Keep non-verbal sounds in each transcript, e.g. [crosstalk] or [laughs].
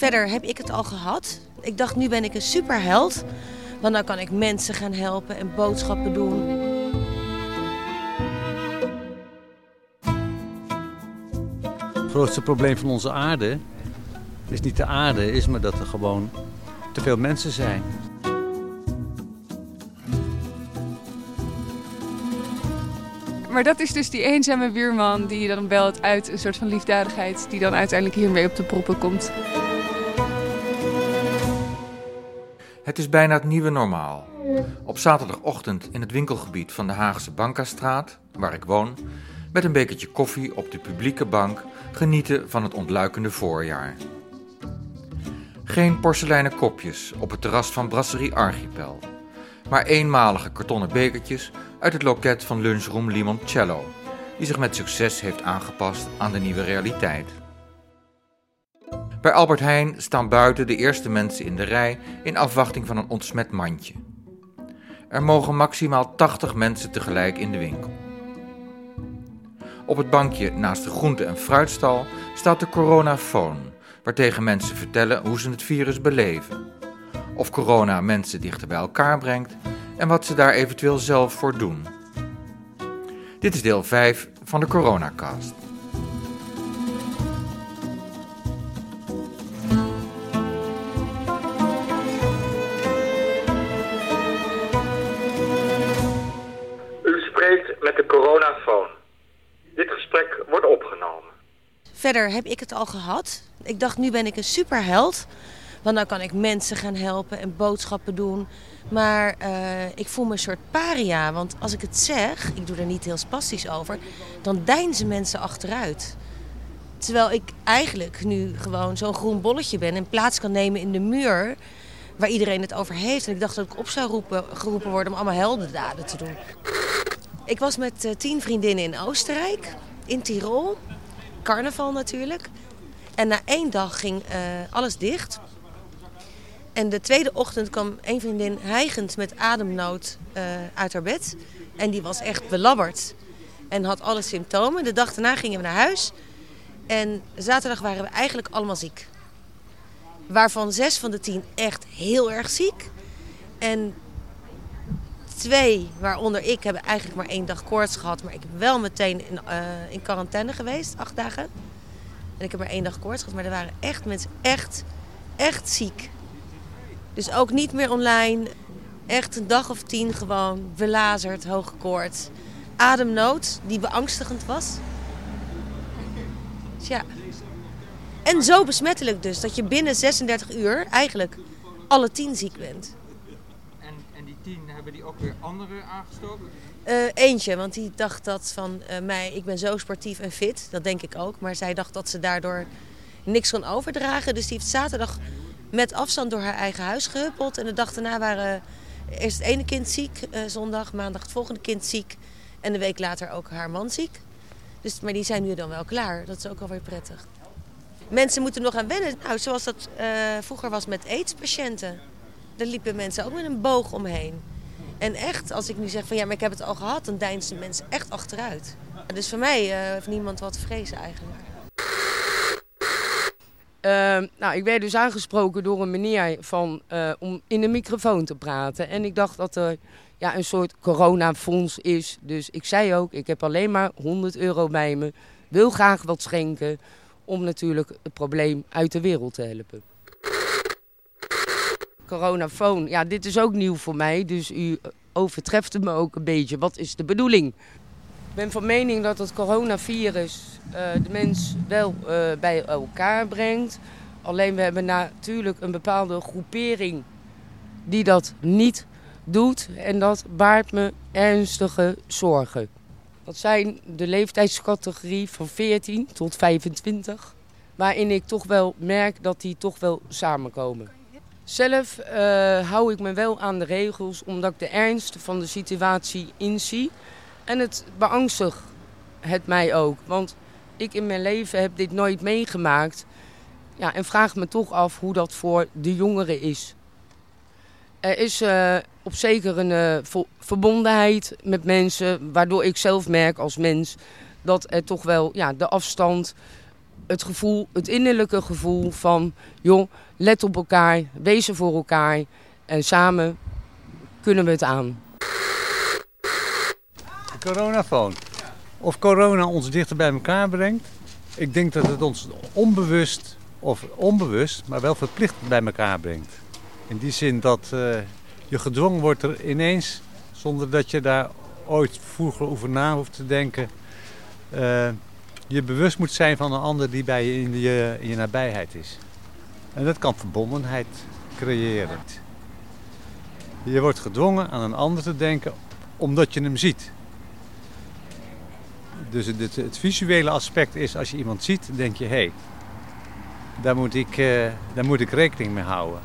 Verder heb ik het al gehad. Ik dacht, nu ben ik een superheld. Want dan kan ik mensen gaan helpen en boodschappen doen. Het grootste probleem van onze aarde is niet de aarde, is maar dat er gewoon te veel mensen zijn. Maar dat is dus die eenzame buurman die je dan belt uit een soort van liefdadigheid, die dan uiteindelijk hiermee op de proppen komt. Is bijna het nieuwe normaal. Op zaterdagochtend in het winkelgebied van de Haagse Bankastraat, waar ik woon, met een bekertje koffie op de publieke bank genieten van het ontluikende voorjaar. Geen porseleinen kopjes op het terras van Brasserie Archipel, maar eenmalige kartonnen bekertjes uit het loket van lunchroom Limoncello, die zich met succes heeft aangepast aan de nieuwe realiteit. Bij Albert Heijn staan buiten de eerste mensen in de rij in afwachting van een ontsmet mandje. Er mogen maximaal 80 mensen tegelijk in de winkel. Op het bankje naast de groente- en fruitstal staat de coronafoon, waartegen mensen vertellen hoe ze het virus beleven. Of corona mensen dichter bij elkaar brengt en wat ze daar eventueel zelf voor doen. Dit is deel 5 van de Coronacast. Verder heb ik het al gehad. Ik dacht, nu ben ik een superheld. Want dan kan ik mensen gaan helpen en boodschappen doen. Maar eh, ik voel me een soort paria. Want als ik het zeg, ik doe er niet heel spastisch over, dan deinzen mensen achteruit. Terwijl ik eigenlijk nu gewoon zo'n groen bolletje ben en plaats kan nemen in de muur waar iedereen het over heeft. En ik dacht dat ik op zou roepen, geroepen worden om allemaal heldendaden te doen. Ik was met eh, tien vriendinnen in Oostenrijk, in Tirol. Carnaval natuurlijk. En na één dag ging eh, alles dicht. En de tweede ochtend kwam een vriendin hijgend met ademnood eh, uit haar bed. En die was echt belabberd. En had alle symptomen. De dag daarna gingen we naar huis. En zaterdag waren we eigenlijk allemaal ziek. Waarvan zes van de tien echt heel erg ziek. En twee, waaronder ik, hebben eigenlijk maar één dag koorts gehad. Maar ik heb wel meteen in, eh, in quarantaine geweest, acht dagen. En ik heb maar één dag koorts gehad. Maar er waren echt mensen echt, echt ziek. Dus ook niet meer online. Echt een dag of tien gewoon belazerd, hoge koorts. Ademnood, die beangstigend was. Dus ja. En zo besmettelijk dus, dat je binnen 36 uur eigenlijk alle tien ziek bent. Hebben die ook weer anderen aangestoken? Eh, eentje, want die dacht dat van eh, mij, ik ben zo sportief en fit. Dat denk ik ook. Maar zij dacht dat ze daardoor niks kon overdragen. Dus die heeft zaterdag met afstand door haar eigen huis gehuppeld. En de dag daarna waren eerst het ene kind ziek, eh, zondag, maandag het volgende kind ziek. En een week later ook haar man ziek. Dus, maar die zijn nu dan wel klaar. Dat is ook alweer prettig. Mensen moeten nog aan wennen. Nou, zoals dat eh, vroeger was met aids-patiënten. Daar liepen mensen ook met een boog omheen. En echt, als ik nu zeg van ja, maar ik heb het al gehad, dan deinzen mensen echt achteruit. Dus voor mij eh, heeft niemand wat te vrezen eigenlijk. Uh, nou, ik werd dus aangesproken door een meneer van, uh, om in de microfoon te praten. En ik dacht dat er ja, een soort coronafonds is. Dus ik zei ook, ik heb alleen maar 100 euro bij me. Wil graag wat schenken om natuurlijk het probleem uit de wereld te helpen. Coronafoon, ja, dit is ook nieuw voor mij. Dus u overtreft het me ook een beetje. Wat is de bedoeling? Ik ben van mening dat het coronavirus uh, de mens wel uh, bij elkaar brengt. Alleen we hebben natuurlijk een bepaalde groepering die dat niet doet. En dat baart me ernstige zorgen. Dat zijn de leeftijdscategorie van 14 tot 25. Waarin ik toch wel merk dat die toch wel samenkomen. Zelf uh, hou ik me wel aan de regels omdat ik de ernst van de situatie inzie. En het beangstigt het mij ook. Want ik in mijn leven heb dit nooit meegemaakt. Ja, en vraag me toch af hoe dat voor de jongeren is. Er is uh, op zeker een uh, verbondenheid met mensen, waardoor ik zelf merk als mens dat er toch wel ja, de afstand het gevoel, het innerlijke gevoel van, joh, let op elkaar, wees er voor elkaar en samen kunnen we het aan. De coronafoon. Of corona ons dichter bij elkaar brengt. Ik denk dat het ons onbewust, of onbewust, maar wel verplicht bij elkaar brengt. In die zin dat uh, je gedwongen wordt er ineens, zonder dat je daar ooit vroeger over na hoeft te denken, uh, je bewust moet zijn van een ander die bij je in, je in je nabijheid is. En dat kan verbondenheid creëren. Je wordt gedwongen aan een ander te denken omdat je hem ziet. Dus het, het, visuele aspect is als je iemand ziet, denk je hé, hey, daar, moet ik, uh, daar moet ik rekening mee houden.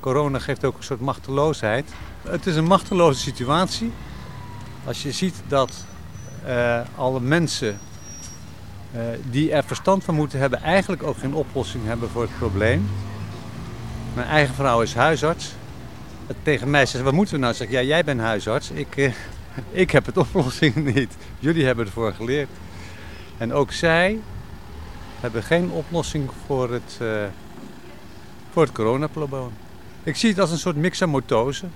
Corona geeft ook een soort machteloosheid. Het is een machteloze situatie. Als je ziet dat uh, alle mensen die er verstand van moeten hebben, eigenlijk ook geen oplossing hebben voor het probleem. Mijn eigen vrouw is huisarts. Tegen mij zegt, wat moeten we nou? Zeg ja, jij bent huisarts. Ik, uh, [laughs] ik heb het oplossing [laughs] niet. Jullie hebben ervoor geleerd. En ook zij hebben geen oplossing voor het, uh, voor het coronaprobleem. Ik zie het als een soort mixamotose.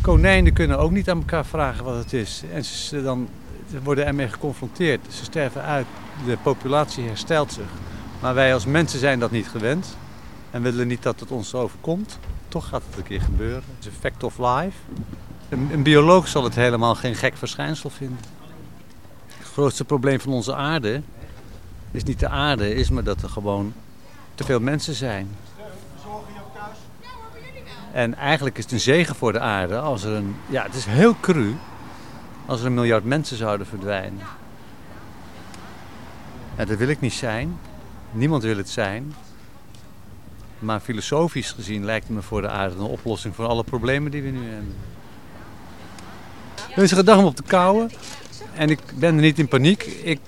Konijnen kunnen ook niet aan elkaar vragen wat het is. En ze dan worden ermee geconfronteerd. Ze sterven uit, de populatie herstelt zich. Maar wij als mensen zijn dat niet gewend. En willen niet dat het ons overkomt. Toch gaat het een keer gebeuren. Het is fact of life. Een, een bioloog zal het helemaal geen gek verschijnsel vinden. Het grootste probleem van onze aarde is niet de aarde, is maar dat er gewoon te veel mensen zijn. En eigenlijk is het een zegen voor de aarde als er een. Ja, het is heel cru als er een miljard mensen zouden verdwijnen. Ja, dat wil ik niet zijn. Niemand wil het zijn. Maar filosofisch gezien lijkt het me voor de aarde een oplossing voor alle problemen die we nu hebben. Er is een gedag om op te kouwen. En ik ben er niet in paniek. Ik,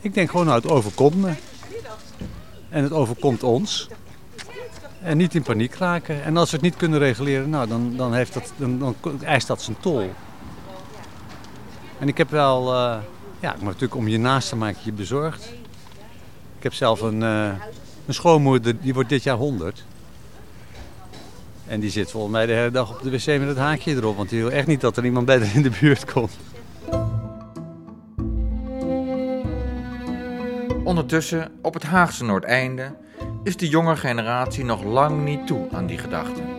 ik denk gewoon, nou, het overkomt me. En het overkomt ons. En niet in paniek raken. En als we het niet kunnen reguleren, nou, dan, dan, heeft dat, dan, dan eist dat zijn tol. En ik heb wel, uh, ja, maar natuurlijk om je naast te maken je bezorgd. Ik heb zelf een, uh, een schoonmoeder, die wordt dit jaar 100. En die zit volgens mij de hele dag op de wc met het haakje erop. Want die wil echt niet dat er iemand bij in de buurt komt. Ondertussen, op het Haagse Noordeinde, is de jonge generatie nog lang niet toe aan die gedachte.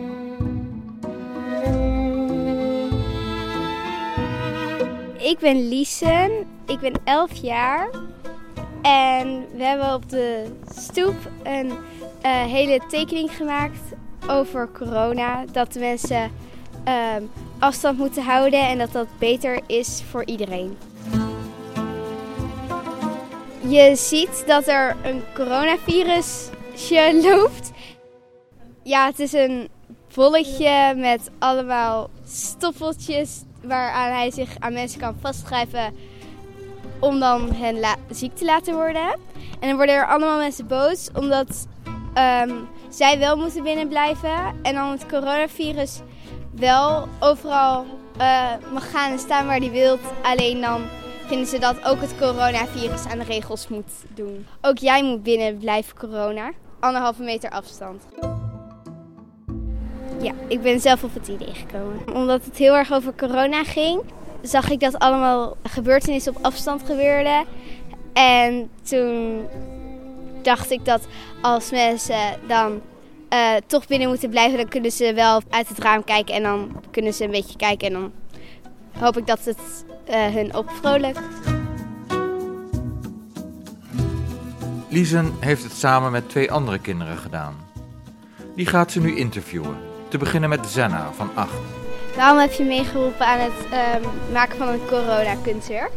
Ik ben Liesen, ik ben 11 jaar. En we hebben op de stoep een uh, hele tekening gemaakt over corona. Dat de mensen uh, afstand moeten houden en dat dat beter is voor iedereen. Je ziet dat er een coronavirusje loopt. Ja, het is een bolletje met allemaal stoppeltjes waaraan hij zich aan mensen kan vastschrijven om dan hen ziek te laten worden. En dan worden er allemaal mensen boos omdat um, zij wel moeten binnenblijven en dan het coronavirus wel overal uh, mag gaan en staan waar hij wilt. Alleen dan vinden ze dat ook het coronavirus aan de regels moet doen. Ook jij moet binnen blijven corona. Anderhalve meter afstand. Ja, ik ben zelf op het idee gekomen. Omdat het heel erg over corona ging, zag ik dat allemaal gebeurtenissen op afstand gebeurden. En toen dacht ik dat als mensen dan uh, toch binnen moeten blijven, dan kunnen ze wel uit het raam kijken en dan kunnen ze een beetje kijken. En dan hoop ik dat het uh, hun opvrolijkt. Liesen heeft het samen met twee andere kinderen gedaan. Die gaat ze nu interviewen. Te beginnen met Zenna van 8. Waarom heb je meegeholpen aan het um, maken van een corona-kunstwerk?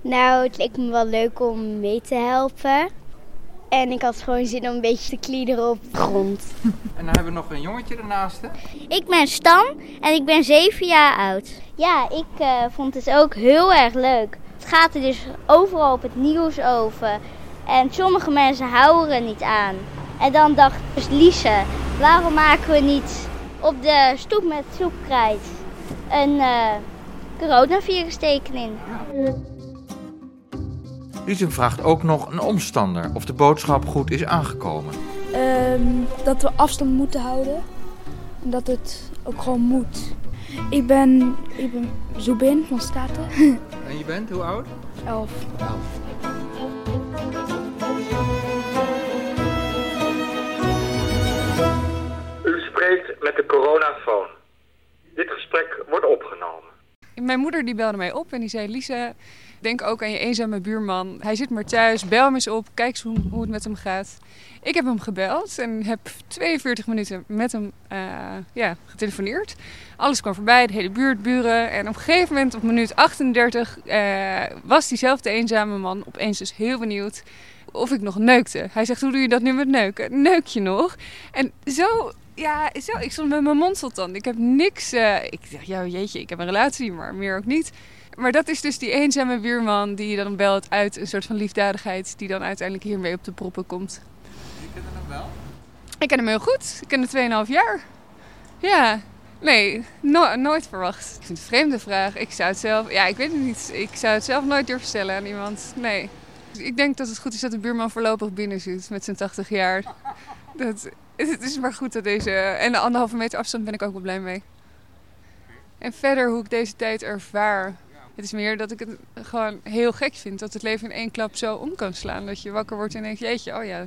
Nou, het leek me wel leuk om mee te helpen. En ik had gewoon zin om een beetje te kliederen op de grond. [laughs] En dan hebben we nog een jongetje ernaast. Ik ben Stan en ik ben 7 jaar oud. Ja, ik uh, vond het ook heel erg leuk. Het gaat er dus overal op het nieuws over. En sommige mensen houden er niet aan. En dan dacht dus Lise, waarom maken we niet op de stoep met soepkrijt een uh, coronavirus tekening? Ja. Liesem vraagt ook nog een omstander of de boodschap goed is aangekomen. Ehm, dat we afstand moeten houden. En dat het ook gewoon moet. Ik ben, ik ben Zubin van Staten. [laughs] En je bent hoe oud? Elf. U met de coronafoon. Dit gesprek wordt opgenomen. Mijn moeder die belde mij op en die zei: Lisa, denk ook aan je eenzame buurman. Hij zit maar thuis, bel hem eens op, kijk eens hoe, hoe het met hem gaat. Ik heb hem gebeld en heb 42 minuten met hem eh, ja, getelefoneerd. Alles kwam voorbij, de hele buurt, buren. En op een gegeven moment, op minuut 38, eh, was diezelfde eenzame man opeens dus heel benieuwd of ik nog neukte. Hij zegt, hoe doe je dat nu met neuken? Neuk je nog? En zo, ja, zo, ik stond met mijn mond tot dan. Ik heb niks, eh, ik dacht, ja jeetje, ik heb een relatie, maar meer ook niet. Maar dat is dus die eenzame buurman die je dan belt uit een soort van liefdadigheid... die dan uiteindelijk hiermee op de proppen komt. Je kent hem wel? Ik ken hem heel goed. Ik ken hem 2,5 jaar. Ja, nee, no- nooit verwacht. Ik vind het een vreemde vraag. Ik zou het zelf, ja, ik weet het niet. Ik zou het zelf nooit durven stellen aan iemand. Nee. Ik denk dat het goed is dat de buurman voorlopig binnen zit met zijn 80 jaar. Dat, [laughs] het is maar goed dat deze. En de anderhalve meter afstand ben ik ook wel blij mee. En verder hoe ik deze tijd ervaar. Het is meer dat ik het gewoon heel gek vind dat het leven in één klap zo om kan slaan. Dat je wakker wordt en denkt, jeetje, oh ja.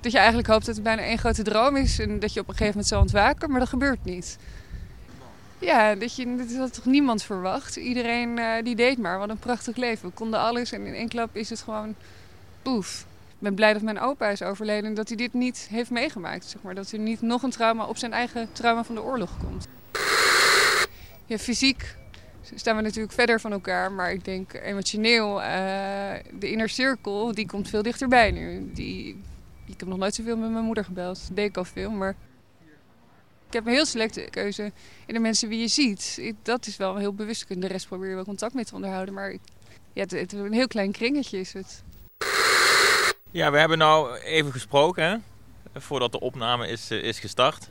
Dat je eigenlijk hoopt dat het bijna één grote droom is en dat je op een gegeven moment zal ontwaken, maar dat gebeurt niet. Ja, dat, je, dat had toch niemand verwacht. Iedereen eh, die deed maar. Wat een prachtig leven. We konden alles en in één klap is het gewoon poef. Ben blij dat mijn opa is overleden en dat hij dit niet heeft meegemaakt. Zeg maar. Dat er niet nog een trauma op zijn eigen trauma van de oorlog komt. Ja, fysiek staan we natuurlijk verder van elkaar. Maar ik denk emotioneel, eh, de inner cirkel, die komt veel dichterbij nu. Die, ik heb nog nooit zoveel met mijn moeder gebeld. Dat deed ik al veel, maar... Ik heb een heel selecte keuze in de mensen wie je ziet. Dat is wel heel bewust. De rest probeer je wel contact mee te onderhouden. Maar ja, het, het, een heel klein kringetje is het. Ja, we hebben nou even gesproken voordat de opname is, eh, is gestart.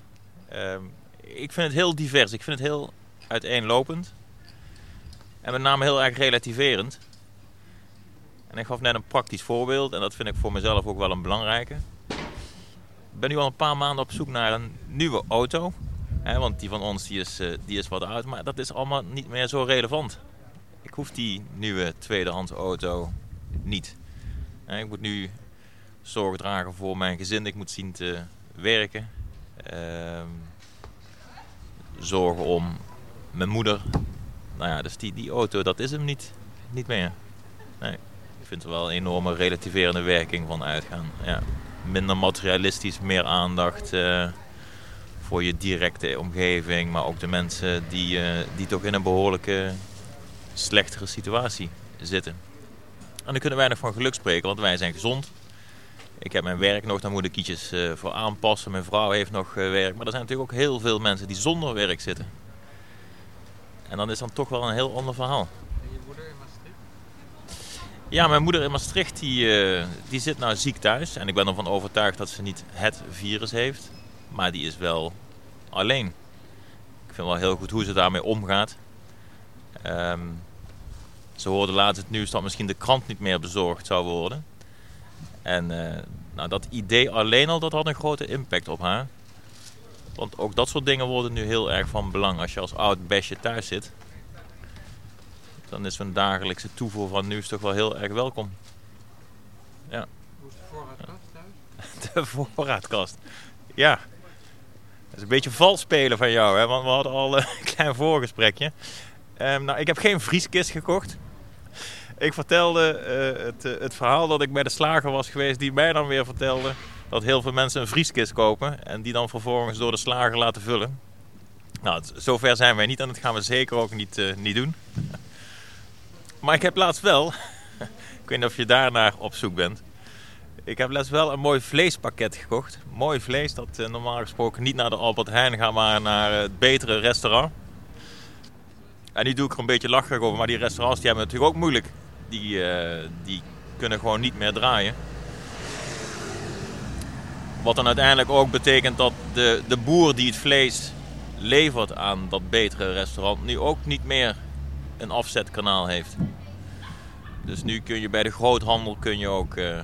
Ehm, ik vind het heel divers. Ik vind het heel uiteenlopend. En met name heel erg relativerend. En ik gaf net een praktisch voorbeeld. En dat vind ik voor mezelf ook wel een belangrijke. Ik ben nu al een paar maanden op zoek naar een nieuwe auto. Hè, want die van ons die is, eh, die is wat oud. Maar dat is allemaal niet meer zo relevant. Ik hoef die nieuwe tweedehands auto niet. Ik moet nu zorg dragen voor mijn gezin. Ik moet zien te werken. Ehm, zorgen om mijn moeder. Nou ja, dus die, die auto, dat is hem niet, niet meer. Nee, ik vind er wel een enorme relativerende werking van uitgaan. Ja. Minder materialistisch, meer aandacht eh, voor je directe omgeving. Maar ook de mensen die, eh, die toch in een behoorlijke slechtere situatie zitten. En dan kunnen wij nog van geluk spreken, want wij zijn gezond. Ik heb mijn werk nog, daar moet ik ietsjes eh, voor aanpassen. Mijn vrouw heeft nog eh, werk. Maar er zijn natuurlijk ook heel veel mensen die zonder werk zitten. En dan is dan toch wel een heel ander verhaal. En je moeder in Maastricht? Ja, mijn moeder in Maastricht die, eh, die zit nou ziek thuis. En ik ben ervan overtuigd dat ze niet het virus heeft. Maar die is wel alleen. Ik vind wel heel goed hoe ze daarmee omgaat. Ehm, ze hoorde laatst het nieuws dat misschien de krant niet meer bezorgd zou worden. En eh, nou, dat idee alleen al, dat had een grote impact op haar. Want ook dat soort dingen worden nu heel erg van belang. Als je als oud besje thuis zit, dan is zo'n dagelijkse toevoer van nieuws toch wel heel erg welkom. Ja. Hoe is de voorraadkast thuis? [laughs] De voorraadkast. Ja. Dat is een beetje vals spelen van jou, hè? want we hadden al een [laughs] klein voorgesprekje. Ehm, nou, ik heb geen vrieskist gekocht. Ik vertelde eh, het, eh, het verhaal dat ik bij de slager was geweest, die mij dan weer vertelde dat heel veel mensen een vrieskist kopen en die dan vervolgens door de slager laten vullen. Nou, zover zijn wij niet en dat gaan we zeker ook niet, eh, niet doen. [laughs] Maar ik heb laatst wel, [laughs] ik weet niet of je daarnaar op zoek bent, ik heb laatst wel een mooi vleespakket gekocht. Mooi vlees dat normaal gesproken niet naar de Albert Heijn gaat, maar naar het betere restaurant. En nu doe ik er een beetje lacherig over, maar die restaurants die hebben het natuurlijk ook moeilijk. Die, eh, die kunnen gewoon niet meer draaien. Wat dan uiteindelijk ook betekent dat de, de boer die het vlees levert aan dat betere restaurant nu ook niet meer een afzetkanaal heeft. Dus nu kun je bij de groothandel kun je ook uh,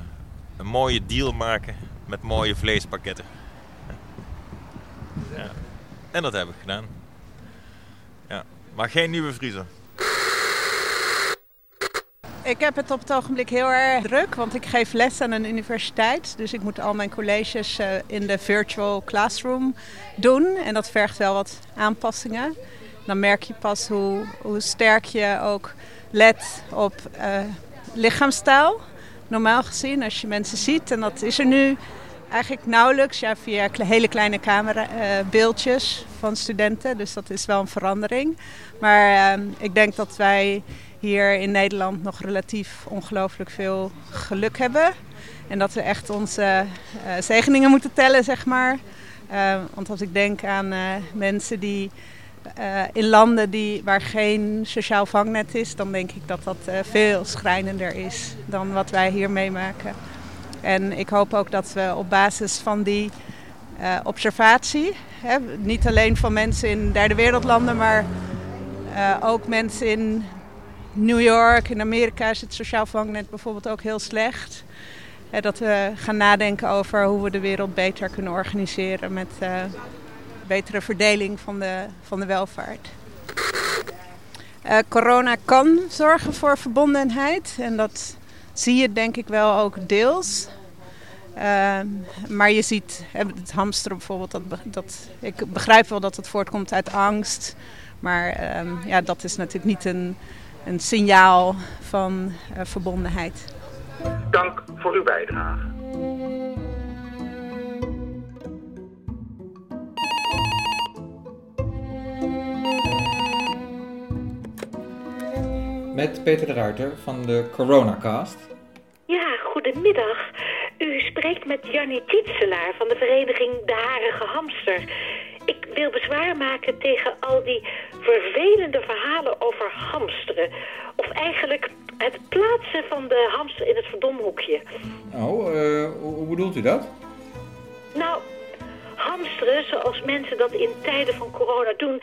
een mooie deal maken met mooie vleespakketten. Ja. En dat heb ik gedaan. Ja. Maar geen nieuwe vriezer. Ik heb het op het ogenblik heel erg druk, want ik geef les aan een universiteit. Dus ik moet al mijn colleges uh, in de virtual classroom doen. En dat vergt wel wat aanpassingen. Dan merk je pas hoe, hoe sterk je ook let op uh, lichaamstaal. Normaal gezien, als je mensen ziet. En dat is er nu eigenlijk nauwelijks. Via hele kleine camerabeeldjes uh, van studenten. Dus dat is wel een verandering. Maar uh, ik denk dat wij hier in Nederland nog relatief ongelooflijk veel geluk hebben. En dat we echt onze uh, zegeningen moeten tellen, zeg maar. Uh, want als ik denk aan uh, mensen die in landen die, waar geen sociaal vangnet is, dan denk ik dat dat veel schrijnender is dan wat wij hier meemaken. En ik hoop ook dat we op basis van die observatie, hè, niet alleen van mensen in derde wereldlanden, maar ook mensen in New York, in Amerika is het sociaal vangnet bijvoorbeeld ook heel slecht. dat we gaan nadenken over hoe we de wereld beter kunnen organiseren met uh, betere verdeling van de, van de welvaart. Uh, corona kan zorgen voor verbondenheid en dat zie je denk ik wel ook deels. Uh, maar je ziet het hamsteren bijvoorbeeld, dat, dat, ik begrijp wel dat het voortkomt uit angst. Maar ja, dat is natuurlijk niet een, een signaal van uh, verbondenheid. Dank voor uw bijdrage. Met Peter de Ruiter van de Coronacast. Ja, goedemiddag. U spreekt met Jannie Tietselaar van de vereniging De Harige Hamster. Ik wil bezwaar maken tegen al die vervelende verhalen over hamsteren. Of eigenlijk het plaatsen van de hamster in het verdomhoekje. Oh, uh, hoe bedoelt u dat? Nou, hamsteren zoals mensen dat in tijden van corona doen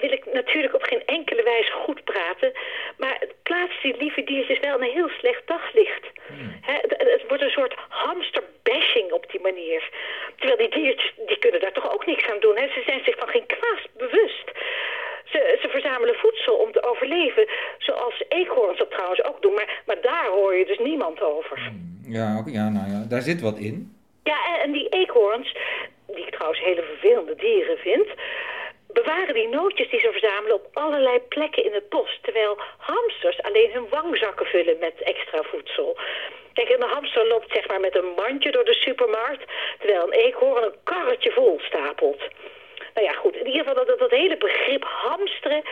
wil ik natuurlijk op geen enkele wijze goed praten. Maar het plaatst die lieve diertjes wel een heel slecht daglicht. Hmm. het, het, wordt een soort hamsterbashing op die manier. Terwijl die diertjes, die kunnen daar toch ook niks aan doen. Ze zijn zich van geen kwaad bewust. Ze, ze, verzamelen voedsel om te overleven. Zoals eekhoorns dat trouwens ook doen. Maar, maar daar hoor je dus niemand over. Hmm. Ja, ja, nou ja, daar zit wat in. Ja, en, en die eekhoorns, die ik trouwens hele vervelende dieren vind bewaren die nootjes die ze verzamelen op allerlei plekken in het bos. Terwijl hamsters alleen hun wangzakken vullen met extra voedsel. Kijk, een hamster loopt zeg maar met een mandje door de supermarkt... terwijl een eekhoorn een karretje vol stapelt. Nou ja, goed, in ieder geval dat, dat hele begrip hamsteren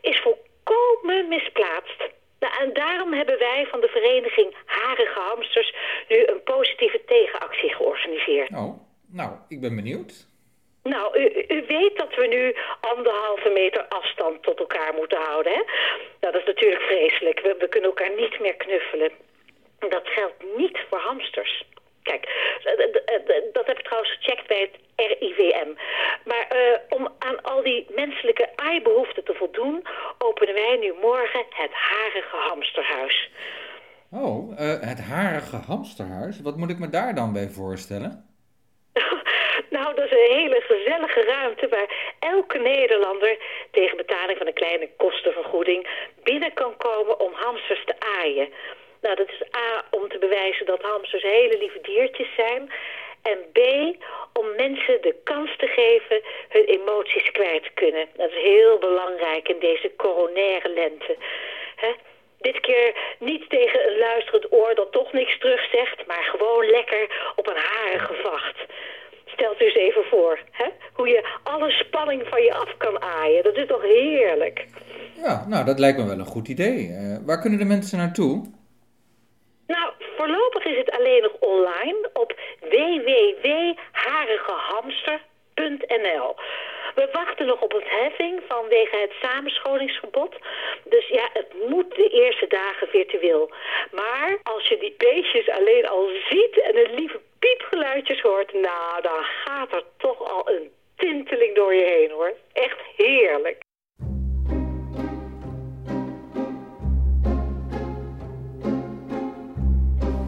is volkomen misplaatst. Nou, en daarom hebben wij van de vereniging Harige Hamsters nu een positieve tegenactie georganiseerd. Oh, nou, ik ben benieuwd. Nou, u, weet dat we nu anderhalve meter afstand tot elkaar moeten houden, hè? Dat is natuurlijk vreselijk. We, kunnen elkaar niet meer knuffelen. Dat geldt niet voor hamsters. Kijk, dat heb ik trouwens gecheckt bij het RIVM. Maar uh, om aan al die menselijke aaibehoeften te voldoen... openen wij nu morgen het Harige Hamsterhuis. Oh, uh, het Harige Hamsterhuis? Wat moet ik me daar dan bij voorstellen? [laughs] Nou, dat is een hele gezellige ruimte waar elke Nederlander tegen betaling van een kleine kostenvergoeding binnen kan komen om hamsters te aaien. Nou, dat is A, om te bewijzen dat hamsters hele lieve diertjes zijn. En B, om mensen de kans te geven hun emoties kwijt te kunnen. Dat is heel belangrijk in deze coronaire lente. Dit keer niet tegen een luisterend oor dat toch niks terugzegt... maar gewoon lekker op een harige vacht. Stelt u eens even voor, hè? hoe je alle spanning van je af kan aaien. Dat is toch heerlijk? Ja, nou, dat lijkt me wel een goed idee. Uh, waar kunnen de mensen naartoe? Nou, voorlopig is het alleen nog online op www.harigehamster.nl. We wachten nog op ontheffing vanwege het samenscholingsverbod. Dus ja, het moet de eerste dagen virtueel. Maar als je die beestjes alleen al ziet en een lieve piepgeluidjes hoort... nou, dan gaat er toch al een tinteling door je heen, hoor. Echt heerlijk.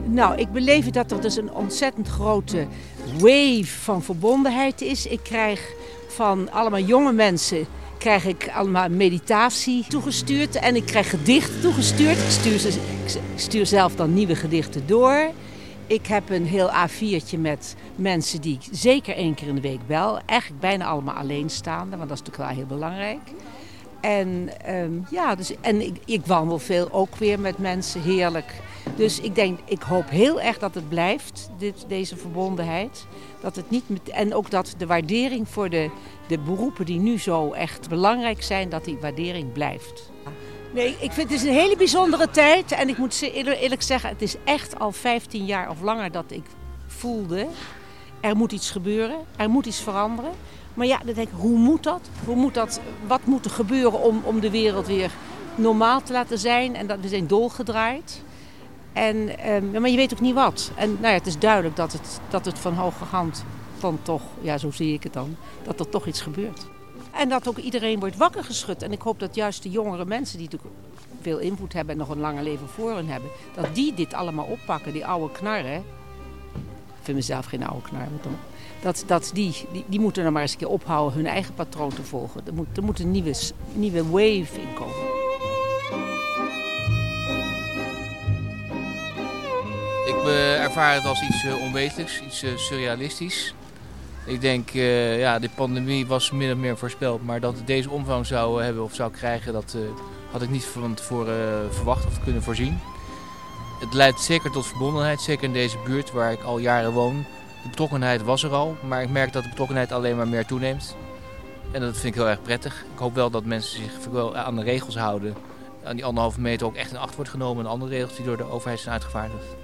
Nou, ik beleef dat er dus een ontzettend grote wave van verbondenheid is. Ik krijg van allemaal jonge mensen krijg ik allemaal meditatie toegestuurd en ik krijg gedichten toegestuurd. Ik stuur, ik stuur zelf dan nieuwe gedichten door. Ik heb een heel A4'tje met mensen die ik zeker één keer in de week bel. Eigenlijk bijna allemaal alleenstaande, want dat is natuurlijk wel heel belangrijk. En, um, ja, dus, en ik, ik wandel veel ook weer met mensen, heerlijk. Dus ik denk, ik hoop heel erg dat het blijft, dit, deze verbondenheid. Dat het niet en ook dat de waardering voor de, de beroepen die nu zo echt belangrijk zijn, dat die waardering blijft. Nee, ik vind het is een hele bijzondere tijd. En ik moet eerlijk zeggen, het is echt al 15 jaar of langer dat ik voelde... er moet iets gebeuren, er moet iets veranderen. Maar ja, dan denk ik, hoe moet dat? Hoe moet dat wat moet er gebeuren om, om de wereld weer normaal te laten zijn? En dat we zijn dolgedraaid. En, um, maar je weet ook niet wat. En nou ja, het is duidelijk dat het, dat het van hoge hand dan toch, ja zo zie ik het dan, dat er toch iets gebeurt. En dat ook iedereen wordt wakker geschud. En ik hoop dat juist de jongere mensen die natuurlijk veel invloed hebben en nog een lange leven voor hen hebben, dat die dit allemaal oppakken, die oude knarren. Ik vind mezelf geen oude knar, toch. Dat, dat die, die, moeten er maar eens een keer ophouden hun eigen patroon te volgen. Er moet, er een nieuwe, nieuwe wave in komen. Ik ervaar het als iets uh, onwetelijks, iets uh, surrealistisch. Ik denk, uh, ja, de pandemie was min of meer voorspeld. Maar dat het deze omvang zou hebben of zou krijgen, dat had ik niet van tevoren verwacht of kunnen voorzien. Het leidt zeker tot verbondenheid, zeker in deze buurt waar ik al jaren woon. De betrokkenheid was er al, maar ik merk dat de betrokkenheid alleen maar meer toeneemt. En dat vind ik heel erg prettig. Ik hoop wel dat mensen zich wel aan de regels houden. Aan die anderhalve meter ook echt in acht wordt genomen en andere regels die door de overheid zijn uitgevaardigd.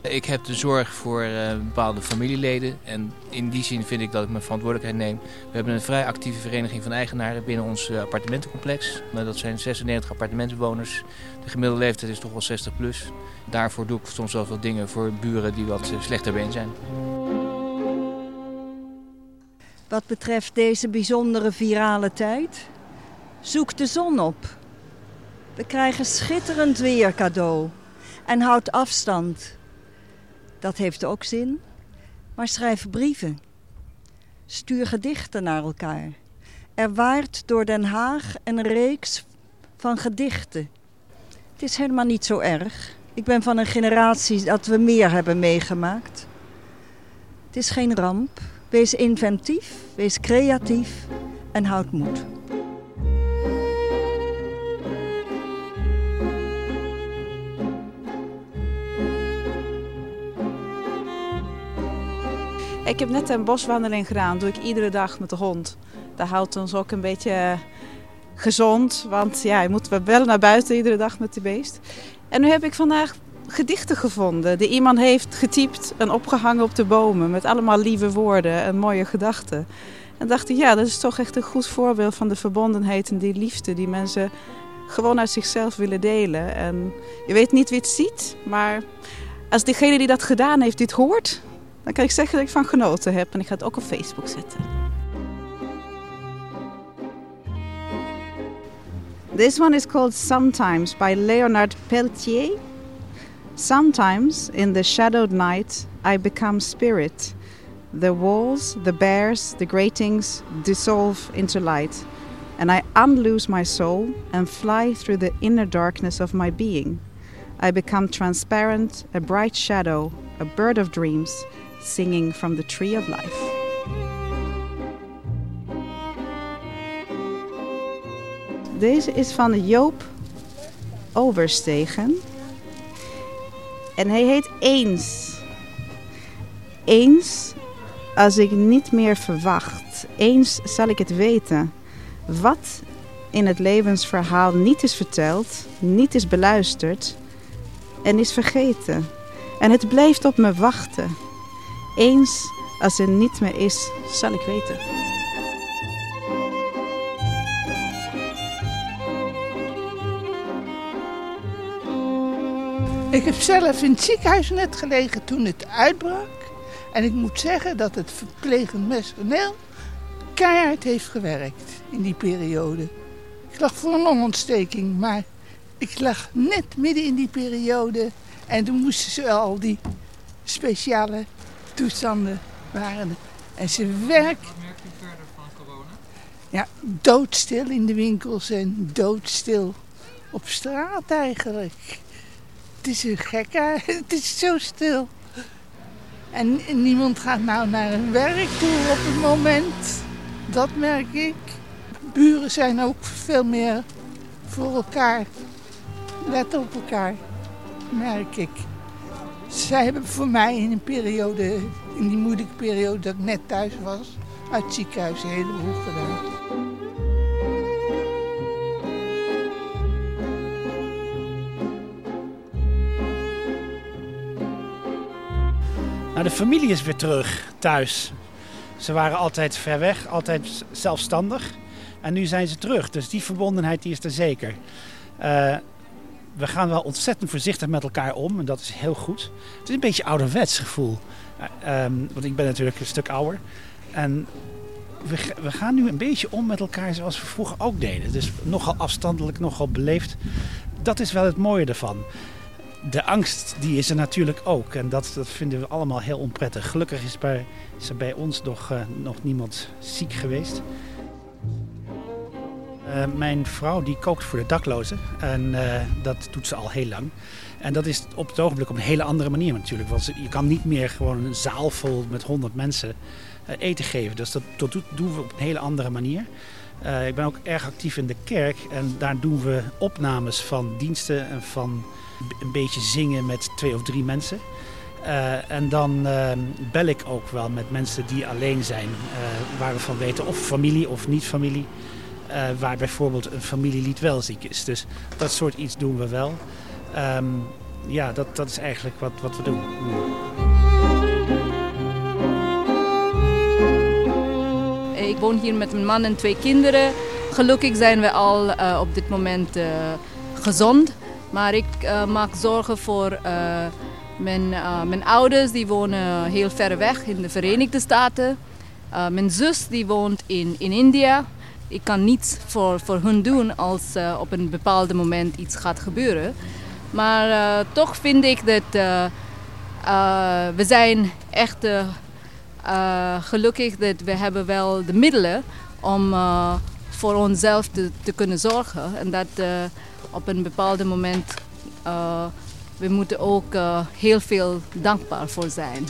Ik heb de zorg voor uh, bepaalde familieleden en in die zin vind ik dat ik mijn verantwoordelijkheid neem. We hebben een vrij actieve vereniging van eigenaren binnen ons uh, appartementencomplex. Dat zijn 96 appartementsbewoners. De gemiddelde leeftijd is toch wel 60 plus. Daarvoor doe ik soms wel wat dingen voor buren die wat uh, slechter been zijn. Wat betreft deze bijzondere virale tijd, zoek de zon op. We krijgen schitterend weer cadeau en houd afstand. Dat heeft ook zin. Maar schrijf brieven. Stuur gedichten naar elkaar. Er waart door Den Haag een reeks van gedichten. Het is helemaal niet zo erg. Ik ben van een generatie dat we meer hebben meegemaakt. Het is geen ramp. Wees inventief, wees creatief en houd moed. Ik heb net een boswandeling gedaan. doe ik iedere dag met de hond. Dat houdt ons ook een beetje gezond. Want ja, je moet wel naar buiten iedere dag met die beest. En nu heb ik vandaag gedichten gevonden. Die iemand heeft getypt en opgehangen op de bomen. Met allemaal lieve woorden en mooie gedachten. En dacht ik, ja, dat is toch echt een goed voorbeeld van de verbondenheid en die liefde die mensen gewoon uit zichzelf willen delen. En je weet niet wie het ziet, maar als degene die dat gedaan heeft dit hoort, dan kan ik zeggen dat ik van genoten heb. En ik ga het ook op Facebook zetten. This one is called Sometimes by Leonard Peltier. Sometimes in the shadowed night I become spirit. The walls, the bears, the gratings dissolve into light. And I unloose my soul and fly through the inner darkness of my being. I become transparent, a bright shadow, a bird of dreams, singing from the tree of life. Deze is van Joop Overstegen. En hij heet Eens. Eens als ik niet meer verwacht. Eens zal ik het weten. Wat in het levensverhaal niet is verteld, niet is beluisterd en is vergeten. En het blijft op me wachten. Eens als er niet meer is, zal ik weten. Ik heb zelf in het ziekenhuis net gelegen toen het uitbrak. En ik moet zeggen dat het verplegend personeel keihard heeft gewerkt in die periode. Ik lag voor een longontsteking, maar Ik lag net midden in die periode en toen moesten ze al die speciale toestanden waren. En ze werk. Wat merk je verder van corona? Ja, doodstil in de winkels en doodstil op straat eigenlijk. Het is een gekke, [laughs] het is zo stil. En niemand gaat nou naar hun werk toe op het moment. Dat merk ik. Buren zijn ook veel meer voor elkaar. Let op elkaar, merk ik. Zij hebben voor mij in een periode, in die moeilijke periode dat ik net thuis was, uit het ziekenhuis een heleboel gedaan. Nou, de familie is weer terug thuis. Ze waren altijd ver weg, altijd zelfstandig. En nu zijn ze terug, dus die verbondenheid die is er zeker. Uh, we gaan wel ontzettend voorzichtig met elkaar om en dat is heel goed. Het is een beetje ouderwets gevoel. Uh, um, want ik ben natuurlijk een stuk ouder. En we, we, gaan nu een beetje om met elkaar zoals we vroeger ook deden. Dus nogal afstandelijk, nogal beleefd. Dat is wel het mooie ervan. De angst die is er natuurlijk ook. En dat, dat vinden we allemaal heel onprettig. Gelukkig is, bij, er bij ons nog, uh, nog niemand ziek geweest. Uh, mijn vrouw die kookt voor de daklozen en uh, dat doet ze al heel lang. En dat is op het ogenblik op een hele andere manier natuurlijk. Want je kan niet meer gewoon een zaal vol met 100 mensen uh, eten geven. Dus dat, dat, doen we op een hele andere manier. ik ben ook erg actief in de kerk en daar doen we opnames van diensten en van een beetje zingen met twee of drie mensen. en dan bel ik ook wel met mensen die alleen zijn, waar we van weten of familie of niet familie. Uh, waar bijvoorbeeld een familielid wel ziek is. Dus dat soort iets doen we wel. Um, ja, dat, dat is eigenlijk wat, wat we doen. Ik woon hier met mijn man en twee kinderen. Gelukkig zijn we al uh, op dit moment gezond. Maar ik maak zorgen voor mijn, mijn ouders. Die wonen heel ver weg in de Verenigde Staten. mijn zus die woont in, in India ik kan niets voor, voor hun doen als uh, op een bepaald moment iets gaat gebeuren. Maar uh, toch vind ik dat uh, we zijn echt gelukkig dat we hebben wel de middelen om voor onszelf te, te, kunnen zorgen. En dat op een bepaald moment we moeten ook heel veel dankbaar voor zijn.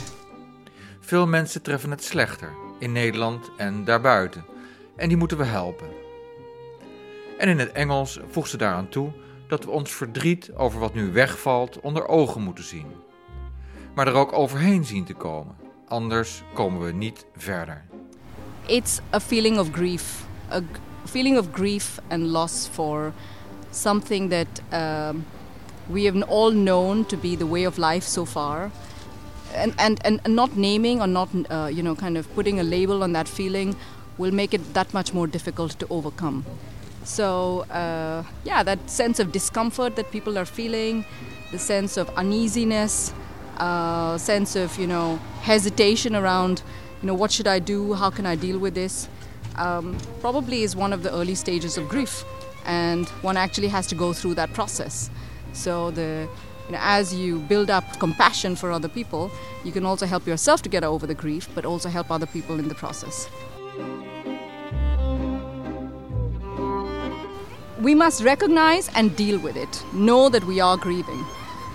Veel mensen treffen het slechter in Nederland en daarbuiten en die moeten we helpen. En in het Engels voegt ze daaraan toe dat we ons verdriet over wat nu wegvalt onder ogen moeten zien. Maar er ook overheen zien te komen, anders komen we niet verder. It's a feeling of grief, a feeling of grief and loss for something that um, we have all known to be the way of life so far. And, and, and not naming or not, uh, you know, kind of putting a label on that feeling will make it that much more difficult to overcome. So, uh, yeah, that sense of discomfort that people are feeling, the sense of uneasiness, uh, sense of, you know, hesitation around, you know, what should I do? How can I deal with this? Um, probably is one of the early stages of grief. And one actually has to go through that process. So, the, you know, as you build up compassion for other people, you can also help yourself to get over the grief, but also help other people in the process. We must recognize and deal with it. Know that we are grieving,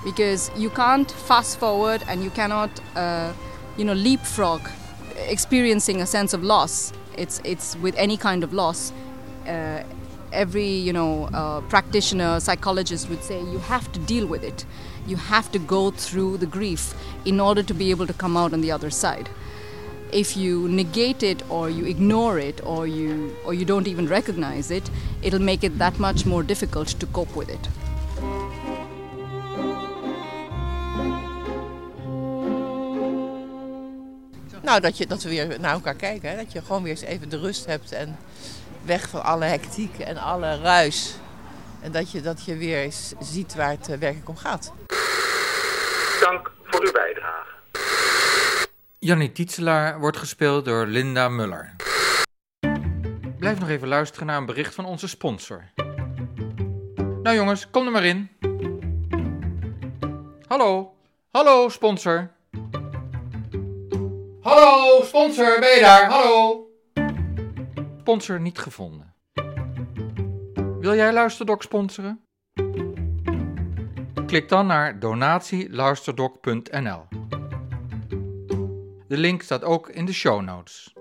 because you can't fast forward and you cannot, uh, you know, leapfrog experiencing a sense of loss. It's it's with any kind of loss. Uh, every you know uh, practitioner, psychologist would say you have to deal with it. You have to go through the grief in order to be able to come out on the other side if you negate it or you ignore it or you or you don't even recognize it, it'll make it that much more difficult to cope with it. Nou, dat, je, dat we weer naar elkaar kijken. Hè? Dat je gewoon weer eens even de rust hebt en weg van alle hectiek en alle ruis. En dat je, dat je weer eens ziet waar het werkelijk om gaat. Dank voor uw bijdrage. Jannie Tietselaar wordt gespeeld door Linda Muller. Blijf nog even luisteren naar een bericht van onze sponsor. Nou jongens, kom er maar in. Hallo, hallo sponsor. Hallo sponsor, ben je daar? Hallo. Sponsor niet gevonden. Wil jij Luisterdok sponsoren? Klik dan naar donatieluisterdok.nl. De link staat ook in de show notes.